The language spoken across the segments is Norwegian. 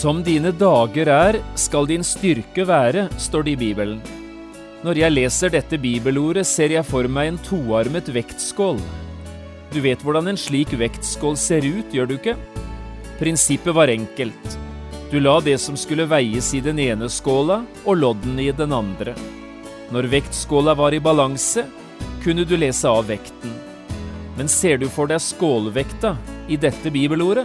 Som dine dager er, skal din styrke være, står det i Bibelen. Når jeg leser dette bibelordet, ser jeg for meg en toarmet vektskål. Du vet hvordan en slik vektskål ser ut, gjør du ikke? Prinsippet var enkelt. Du la det som skulle veies i den ene skåla, og loddene i den andre. Når vektskåla var i balanse, kunne du lese av vekten. Men ser du for deg skålvekta i dette bibelordet?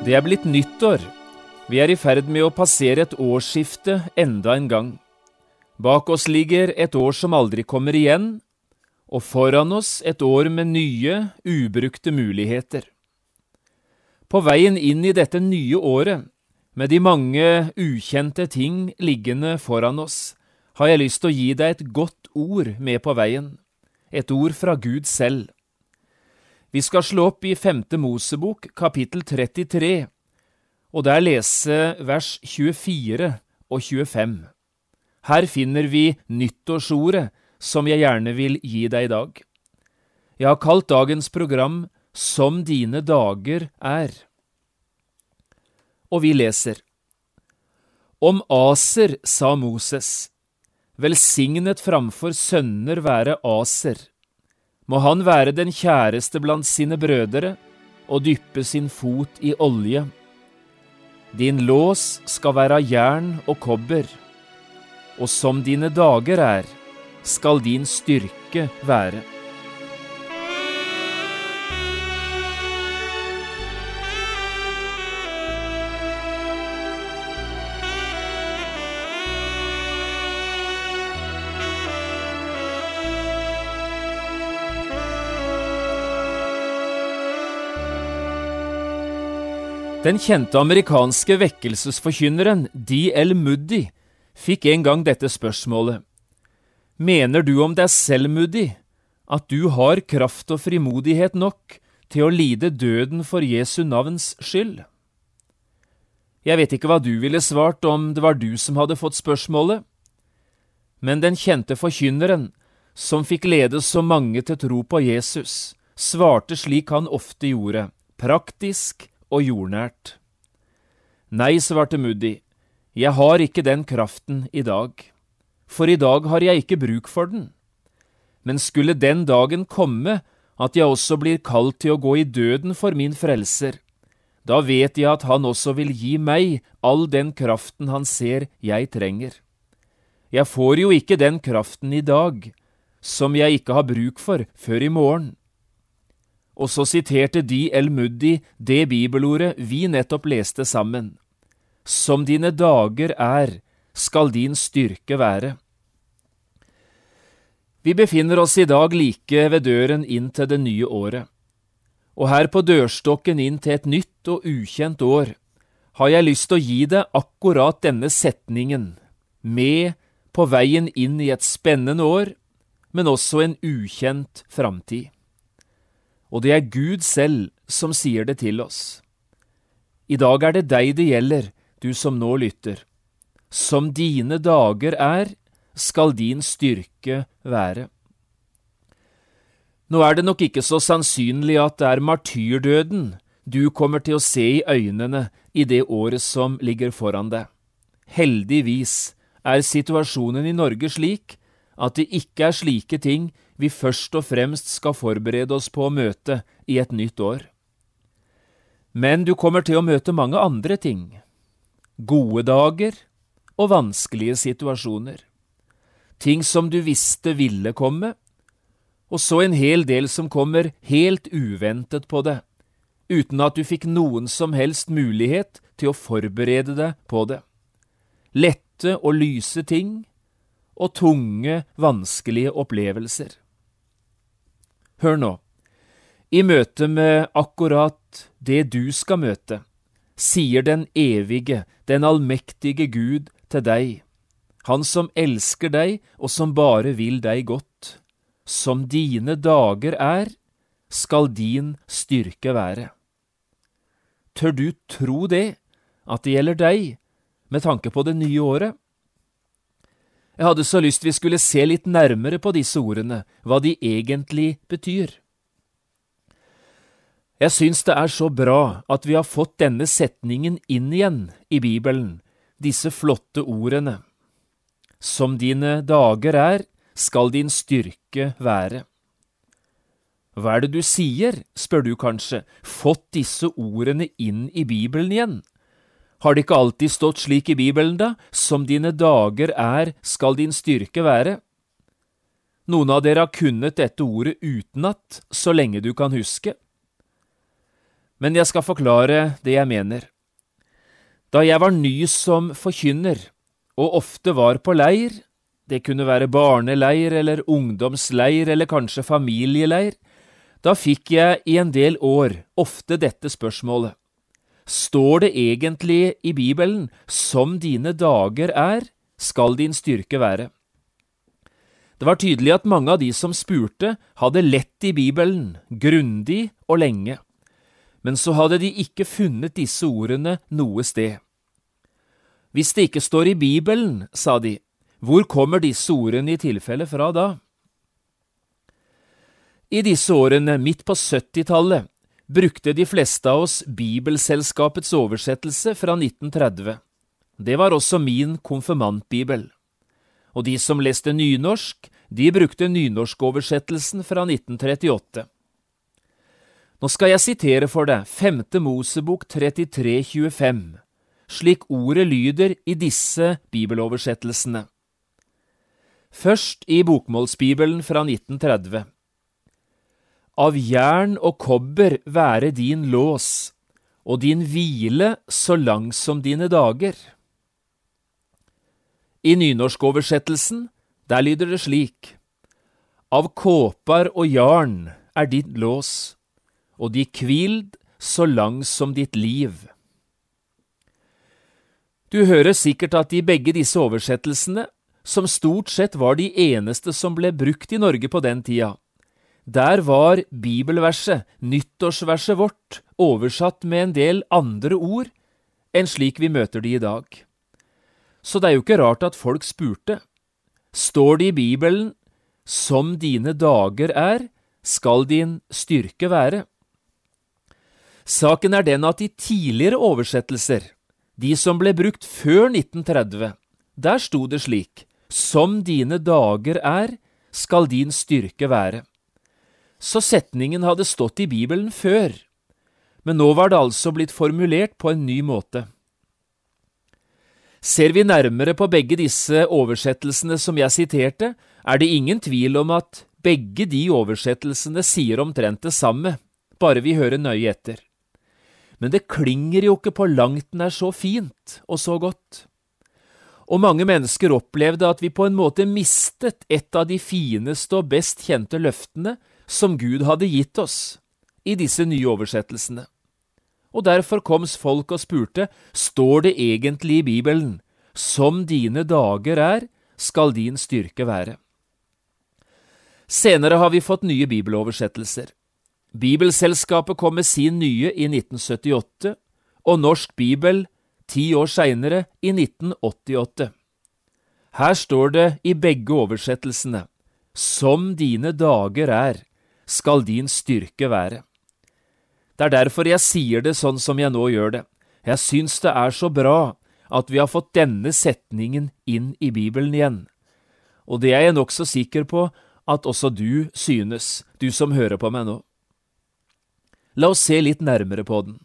Det er blitt nyttår. Vi er i ferd med å passere et årsskifte enda en gang. Bak oss ligger et år som aldri kommer igjen, og foran oss et år med nye, ubrukte muligheter. På veien inn i dette nye året, med de mange ukjente ting liggende foran oss, har jeg lyst til å gi deg et godt ord med på veien, et ord fra Gud selv. Vi skal slå opp i Femte Mosebok, kapittel 33, og der lese vers 24 og 25. Her finner vi nyttårsordet som jeg gjerne vil gi deg i dag. Jeg har kalt dagens program Som dine dager er. Og vi leser. Om Aser sa Moses, velsignet framfor sønner være Aser må han være den kjæreste blant sine brødre og dyppe sin fot i olje. Din lås skal være jern og kobber, og som dine dager er, skal din styrke være. Den kjente amerikanske vekkelsesforkynneren D.L. Moody fikk en gang dette spørsmålet. Mener du om deg selv, Moody, at du har kraft og frimodighet nok til å lide døden for Jesu navns skyld? Jeg vet ikke hva du ville svart om det var du som hadde fått spørsmålet, men den kjente forkynneren, som fikk lede så mange til tro på Jesus, svarte slik han ofte gjorde, praktisk og jordnært. Nei, svarte Moody, jeg har ikke den kraften i dag, for i dag har jeg ikke bruk for den. Men skulle den dagen komme at jeg også blir kalt til å gå i døden for min frelser, da vet jeg at han også vil gi meg all den kraften han ser jeg trenger. Jeg får jo ikke den kraften i dag, som jeg ikke har bruk for før i morgen. Og så siterte de El Muddi det bibelordet vi nettopp leste sammen. Som dine dager er, skal din styrke være. Vi befinner oss i dag like ved døren inn til det nye året. Og her på dørstokken inn til et nytt og ukjent år har jeg lyst til å gi deg akkurat denne setningen, med på veien inn i et spennende år, men også en ukjent framtid og det er Gud selv som sier det til oss. I dag er det deg det gjelder, du som nå lytter. Som dine dager er, skal din styrke være. Nå er det nok ikke så sannsynlig at det er martyrdøden du kommer til å se i øynene i det året som ligger foran deg. Heldigvis er situasjonen i Norge slik at det ikke er slike ting vi først og fremst skal forberede oss på å møte i et nytt år. Men du kommer til å møte mange andre ting. Gode dager og vanskelige situasjoner. Ting som du visste ville komme, og så en hel del som kommer helt uventet på det, uten at du fikk noen som helst mulighet til å forberede deg på det. Lette og lyse ting og tunge, vanskelige opplevelser. Hør nå. I møte med akkurat det du skal møte, sier den evige, den allmektige Gud til deg, Han som elsker deg og som bare vil deg godt. Som dine dager er, skal din styrke være. Tør du tro det, at det gjelder deg, med tanke på det nye året? Jeg hadde så lyst vi skulle se litt nærmere på disse ordene, hva de egentlig betyr. Jeg syns det er så bra at vi har fått denne setningen inn igjen i Bibelen, disse flotte ordene. Som dine dager er, skal din styrke være. Hva er det du sier, spør du kanskje, fått disse ordene inn i Bibelen igjen? Har det ikke alltid stått slik i Bibelen, da, som dine dager er, skal din styrke være? Noen av dere har kunnet dette ordet utenat så lenge du kan huske. Men jeg skal forklare det jeg mener. Da jeg var ny som forkynner, og ofte var på leir, det kunne være barneleir eller ungdomsleir eller kanskje familieleir, da fikk jeg i en del år ofte dette spørsmålet. Står det egentlig i Bibelen som dine dager er, skal din styrke være? Det var tydelig at mange av de som spurte, hadde lett i Bibelen, grundig og lenge men så hadde de ikke funnet disse ordene noe sted. Hvis det ikke står i Bibelen, sa de, hvor kommer disse ordene i tilfelle fra da? I disse årene, midt på 70-tallet, brukte de fleste av oss Bibelselskapets oversettelse fra 1930. Det var også min konfirmantbibel. Og de som leste nynorsk, de brukte nynorskoversettelsen fra 1938. Nå skal jeg sitere for deg Femte Mosebok 33, 25, slik ordet lyder i disse bibeloversettelsene. Først i Bokmålsbibelen fra 1930. Av jern og kobber være din lås, og din hvile så lang som dine dager. I nynorskoversettelsen, der lyder det slik. Av kåpar og jarn er ditt lås og de kvild så lang som ditt liv. Du hører sikkert at i begge disse oversettelsene, som stort sett var de eneste som ble brukt i Norge på den tida, der var bibelverset, nyttårsverset vårt, oversatt med en del andre ord enn slik vi møter de i dag. Så det er jo ikke rart at folk spurte. Står det i Bibelen, som dine dager er, skal din styrke være? Saken er den at i tidligere oversettelser, de som ble brukt før 1930, der sto det slik, Som dine dager er, skal din styrke være. Så setningen hadde stått i Bibelen før, men nå var det altså blitt formulert på en ny måte. Ser vi nærmere på begge disse oversettelsene som jeg siterte, er det ingen tvil om at begge de oversettelsene sier omtrent det samme, bare vi hører nøye etter men det klinger jo ikke på langt nær så fint og så godt. Og mange mennesker opplevde at vi på en måte mistet et av de fineste og best kjente løftene som Gud hadde gitt oss i disse nye oversettelsene. Og derfor kom folk og spurte, står det egentlig i Bibelen, som dine dager er, skal din styrke være. Senere har vi fått nye bibeloversettelser. Bibelselskapet kom med sin nye i 1978, og Norsk Bibel ti år seinere, i 1988. Her står det i begge oversettelsene, Som dine dager er, skal din styrke være. Det er derfor jeg sier det sånn som jeg nå gjør det. Jeg syns det er så bra at vi har fått denne setningen inn i Bibelen igjen. Og det er jeg nokså sikker på at også du synes, du som hører på meg nå. La oss se litt nærmere på den.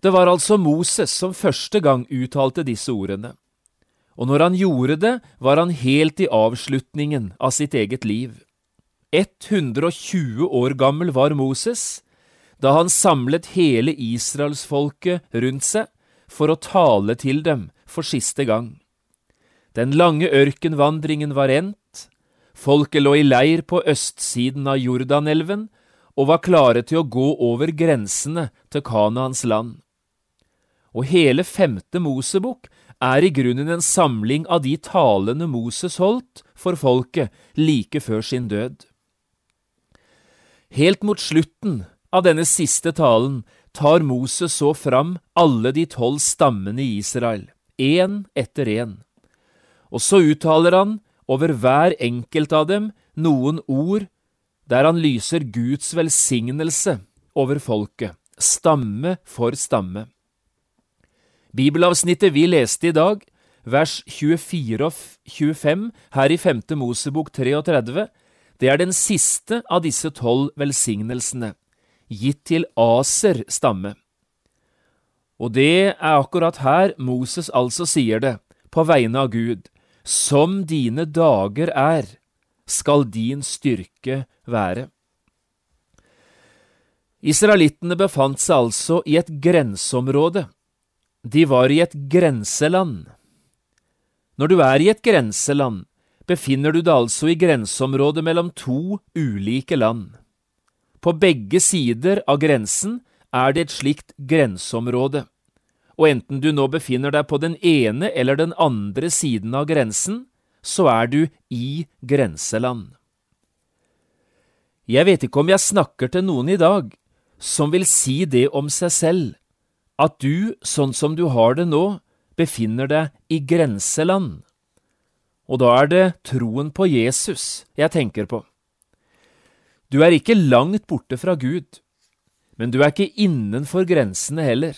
Det var altså Moses som første gang uttalte disse ordene, og når han gjorde det, var han helt i avslutningen av sitt eget liv. 120 år gammel var Moses da han samlet hele israelsfolket rundt seg for å tale til dem for siste gang. Den lange ørkenvandringen var endt, folket lå i leir på østsiden av Jordanelven og var klare til å gå over grensene til Kanaans land. Og hele femte Mosebok er i grunnen en samling av de talene Moses holdt for folket like før sin død. Helt mot slutten av denne siste talen tar Moses så fram alle de tolv stammene i Israel, én etter én. Og så uttaler han over hver enkelt av dem noen ord der han lyser Guds velsignelse over folket, stamme for stamme. Bibelavsnittet vi leste i dag, vers 24 og 25 her i 5. Mosebok 33, det er den siste av disse tolv velsignelsene, gitt til Aser stamme. Og det er akkurat her Moses altså sier det, på vegne av Gud, som dine dager er, skal din styrke være. Israelittene befant seg altså i et grenseområde. De var i et grenseland. Når du er i et grenseland, befinner du deg altså i grenseområdet mellom to ulike land. På begge sider av grensen er det et slikt grenseområde, og enten du nå befinner deg på den ene eller den andre siden av grensen, så er du i grenseland. Jeg vet ikke om jeg snakker til noen i dag som vil si det om seg selv, at du, sånn som du har det nå, befinner deg i grenseland. Og da er det troen på Jesus jeg tenker på. Du er ikke langt borte fra Gud, men du er ikke innenfor grensene heller.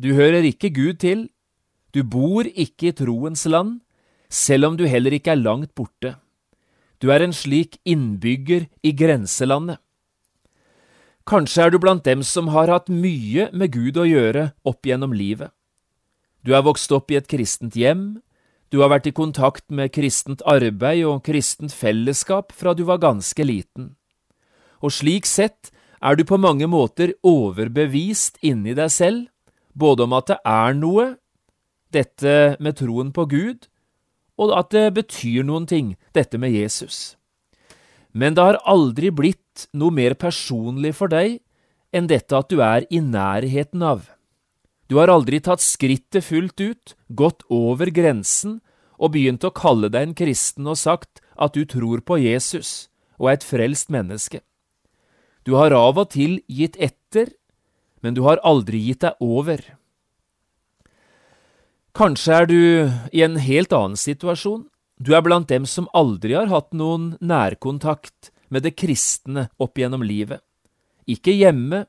Du hører ikke Gud til, du bor ikke i troens land, selv om du heller ikke er langt borte. Du er en slik innbygger i grenselandet. Kanskje er du blant dem som har hatt mye med Gud å gjøre opp gjennom livet. Du er vokst opp i et kristent hjem, du har vært i kontakt med kristent arbeid og kristent fellesskap fra du var ganske liten. Og slik sett er du på mange måter overbevist inni deg selv, både om at det er noe, dette med troen på Gud, og at det betyr noen ting, dette med Jesus. Men det har aldri blitt noe mer personlig for deg enn dette at du er i nærheten av. Du har aldri tatt skrittet fullt ut, gått over grensen og begynt å kalle deg en kristen og sagt at du tror på Jesus og er et frelst menneske. Du har av og til gitt etter, men du har aldri gitt deg over. Kanskje er du i en helt annen situasjon. Du er blant dem som aldri har hatt noen nærkontakt med det kristne opp gjennom livet. Ikke hjemme,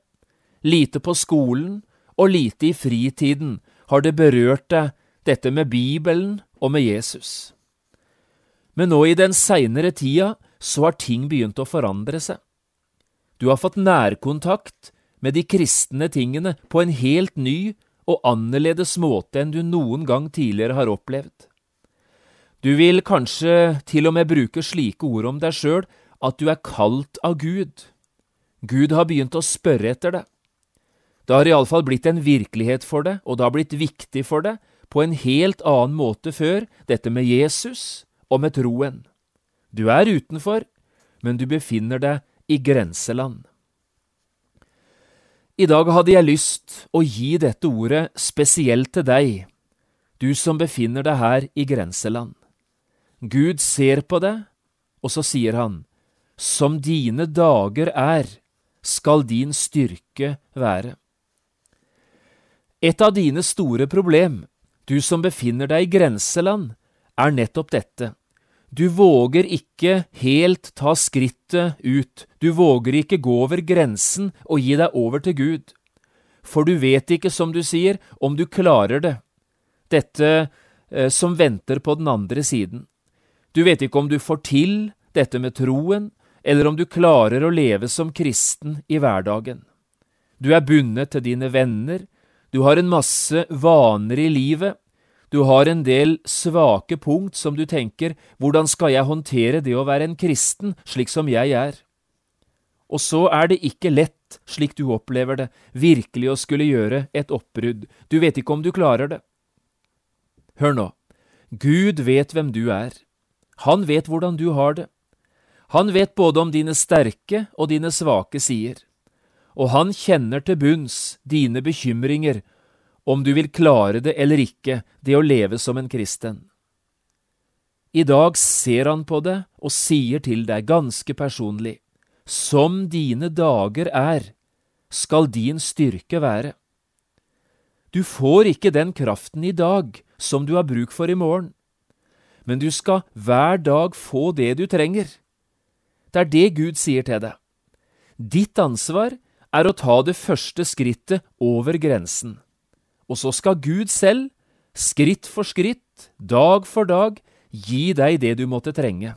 lite på skolen og lite i fritiden har det berørt deg, dette med Bibelen og med Jesus. Men nå i den seinere tida så har ting begynt å forandre seg. Du har fått nærkontakt med de kristne tingene på en helt ny og annerledes måte enn du noen gang tidligere har opplevd. Du vil kanskje til og med bruke slike ord om deg sjøl at du er kalt av Gud. Gud har begynt å spørre etter det. Det har iallfall blitt en virkelighet for det, og det har blitt viktig for det, på en helt annen måte før, dette med Jesus og med troen. Du er utenfor, men du befinner deg i grenseland. I dag hadde jeg lyst å gi dette ordet spesielt til deg, du som befinner deg her i grenseland. Gud ser på deg, og så sier han, Som dine dager er, skal din styrke være. Et av dine store problem, du som befinner deg i grenseland, er nettopp dette du våger ikke helt ta skrittet ut, du våger ikke gå over grensen og gi deg over til Gud. For du vet ikke, som du sier, om du klarer det, dette eh, som venter på den andre siden. Du vet ikke om du får til dette med troen, eller om du klarer å leve som kristen i hverdagen. Du er bundet til dine venner, du har en masse vaner i livet, du har en del svake punkt som du tenker hvordan skal jeg håndtere det å være en kristen slik som jeg er? Og så er det ikke lett slik du opplever det, virkelig å skulle gjøre et oppbrudd. Du vet ikke om du klarer det. Hør nå, Gud vet hvem du er. Han vet hvordan du har det. Han vet både om dine sterke og dine svake sider. Og han kjenner til bunns dine bekymringer, om du vil klare det eller ikke, det å leve som en kristen. I dag ser han på det og sier til deg ganske personlig, som dine dager er, skal din styrke være. Du får ikke den kraften i dag som du har bruk for i morgen, men du skal hver dag få det du trenger. Det er det Gud sier til deg. Ditt ansvar er å ta det første skrittet over grensen, og så skal Gud selv, skritt for skritt, dag for dag, gi deg det du måtte trenge.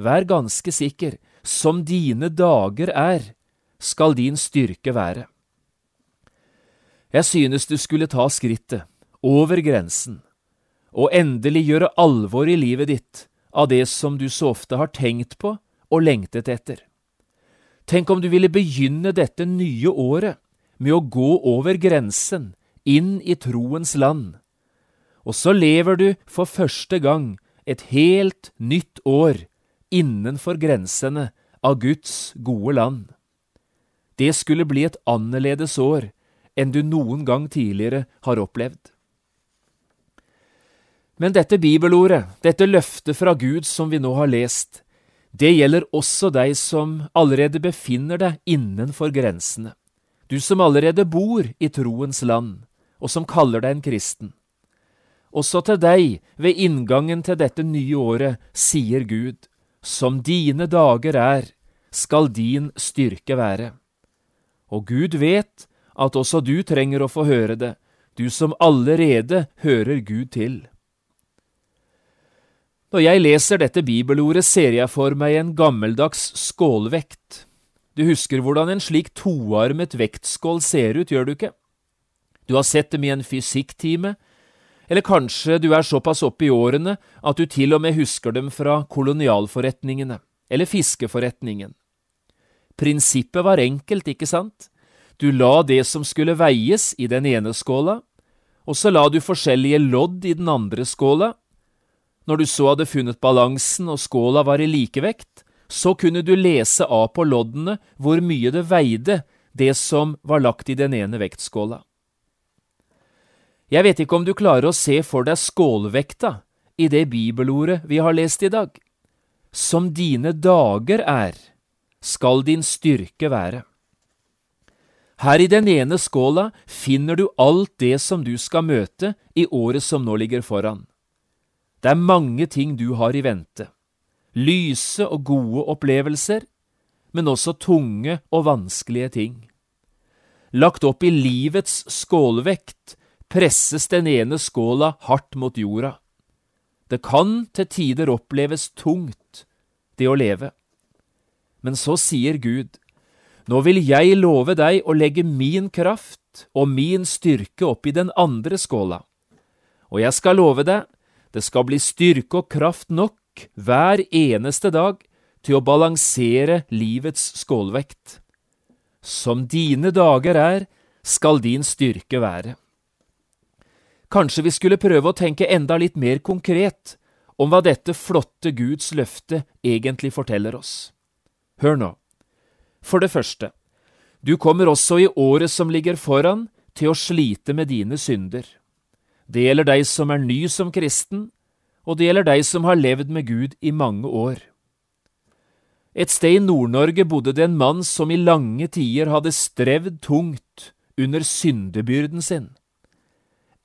Vær ganske sikker, som dine dager er, skal din styrke være. Jeg synes du skulle ta skrittet, over grensen, og endelig gjøre alvor i livet ditt av det som du så ofte har tenkt på og lengtet etter. Tenk om du ville begynne dette nye året med å gå over grensen, inn i troens land, og så lever du for første gang et helt nytt år innenfor grensene av Guds gode land. Det skulle bli et annerledes år enn du noen gang tidligere har opplevd. Men dette bibelordet, dette løftet fra Gud som vi nå har lest, det gjelder også deg som allerede befinner deg innenfor grensene, du som allerede bor i troens land, og som kaller deg en kristen. Også til deg, ved inngangen til dette nye året, sier Gud, som dine dager er, skal din styrke være. Og Gud vet at også du trenger å få høre det, du som allerede hører Gud til. Når jeg leser dette bibelordet, ser jeg for meg en gammeldags skålvekt. Du husker hvordan en slik toarmet vektskål ser ut, gjør du ikke? Du har sett dem i en fysikktime, eller kanskje du er såpass oppe i årene at du til og med husker dem fra kolonialforretningene eller fiskeforretningen. Prinsippet var enkelt, ikke sant? Du la det som skulle veies i den ene skåla, og så la du forskjellige lodd i den andre skåla. Når du så hadde funnet balansen og skåla var i likevekt, så kunne du lese av på loddene hvor mye det veide, det som var lagt i den ene vektskåla. Jeg vet ikke om du klarer å se for deg skålvekta i det bibelordet vi har lest i dag. Som dine dager er, skal din styrke være. Her i den ene skåla finner du alt det som du skal møte i året som nå ligger foran. Det er mange ting du har i vente. Lyse og gode opplevelser, men også tunge og vanskelige ting. Lagt opp i livets skålvekt presses den ene skåla hardt mot jorda. Det kan til tider oppleves tungt, det å leve. Men så sier Gud, nå vil jeg love deg å legge min kraft og min styrke opp i den andre skåla. Og jeg skal love deg, det skal bli styrke og kraft nok hver eneste dag til å balansere livets skålvekt. Som dine dager er, skal din styrke være. Kanskje vi skulle prøve å tenke enda litt mer konkret om hva dette flotte Guds løfte egentlig forteller oss. Hør nå. For det første, du kommer også i året som ligger foran, til å slite med dine synder. Det gjelder deg som er ny som kristen, og det gjelder deg som har levd med Gud i mange år. Et sted i Nord-Norge bodde det en mann som i lange tider hadde strevd tungt under syndebyrden sin.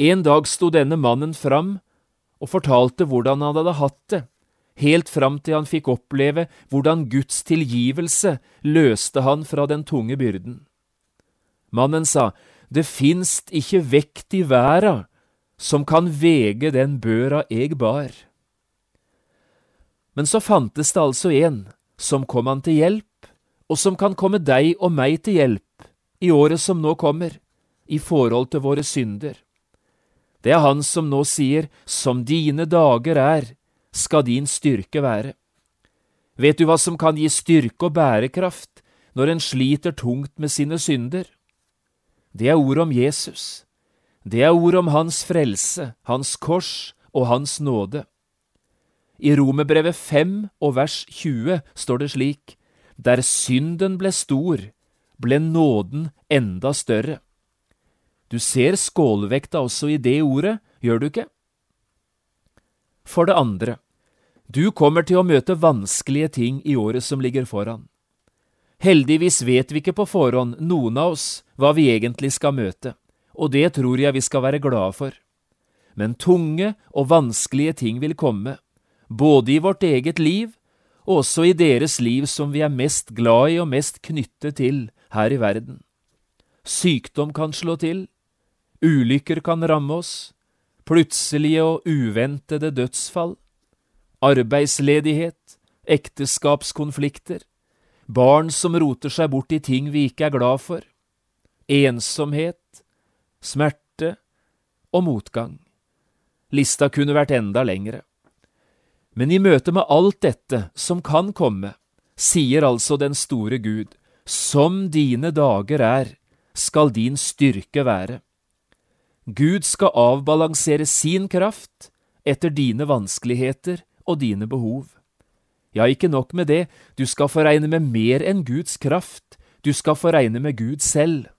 En dag sto denne mannen fram og fortalte hvordan han hadde hatt det, helt fram til han fikk oppleve hvordan Guds tilgivelse løste han fra den tunge byrden. Mannen sa, Det finst ikke vekt i verda som kan vege den børa eg bar. Men så fantes det altså en som kom han til hjelp, og som kan komme deg og meg til hjelp i året som nå kommer, i forhold til våre synder. Det er han som nå sier, som dine dager er, skal din styrke være. Vet du hva som kan gi styrke og bærekraft? når en sliter tungt med sine synder. Det er ord om Jesus. Det er ord om Hans frelse, Hans kors og Hans nåde. I Romerbrevet 5 og vers 20 står det slik, Der synden ble stor, ble nåden enda større. Du ser skålvekta også i det ordet, gjør du ikke? For det andre, du kommer til å møte vanskelige ting i året som ligger foran. Heldigvis vet vi ikke på forhånd, noen av oss, hva vi egentlig skal møte, og det tror jeg vi skal være glade for. Men tunge og vanskelige ting vil komme, både i vårt eget liv og også i deres liv som vi er mest glad i og mest knyttet til her i verden. Sykdom kan slå til, ulykker kan ramme oss, plutselige og uventede dødsfall, arbeidsledighet, ekteskapskonflikter, barn som roter seg bort i ting vi ikke er glad for, ensomhet, smerte og motgang. Lista kunne vært enda lengre. Men i møte med alt dette som kan komme, sier altså den store Gud, som dine dager er, skal din styrke være. Gud skal avbalansere sin kraft etter dine vanskeligheter og dine behov. Ja, ikke nok med det, du skal få regne med mer enn Guds kraft, du skal få regne med Gud selv.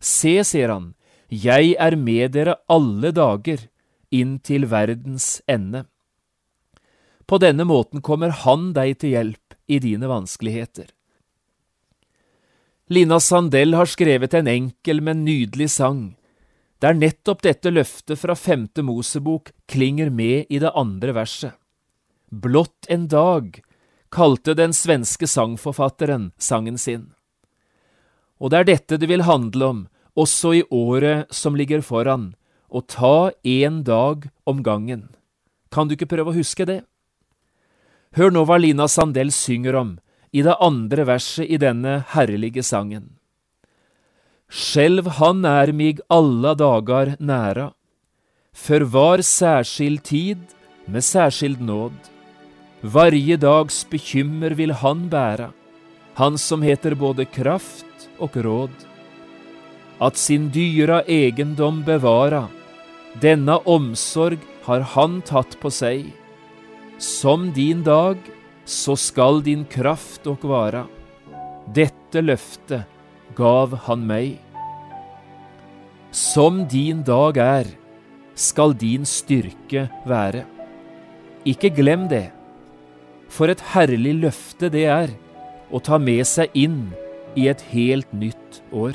Se, sier han, jeg er med dere alle dager, inn til verdens ende. På denne måten kommer Han deg til hjelp i dine vanskeligheter. Lina Sandell har skrevet en enkel, men nydelig sang, der nettopp dette løftet fra femte Mosebok klinger med i det andre verset. Blott en dag kalte den svenske sangforfatteren sangen sin. Og det er dette det vil handle om, også i året som ligger foran, og ta én dag om gangen. Kan du ikke prøve å huske det? Hør nå hva Lina Sandell synger om i det andre verset i denne herlige sangen. Skjelv han er mig alla dagar næra, for var særskild tid med særskild nåd. Varje dags bekymmer vil han bæra, han som heter både kraft og råd. At sin dyra egendom bevara, denna omsorg har han tatt på seg som din dag, så skal din kraft og vara. Dette løftet gav han meg. Som din dag er, skal din styrke være. Ikke glem det. For et herlig løfte det er å ta med seg inn i et helt nytt år.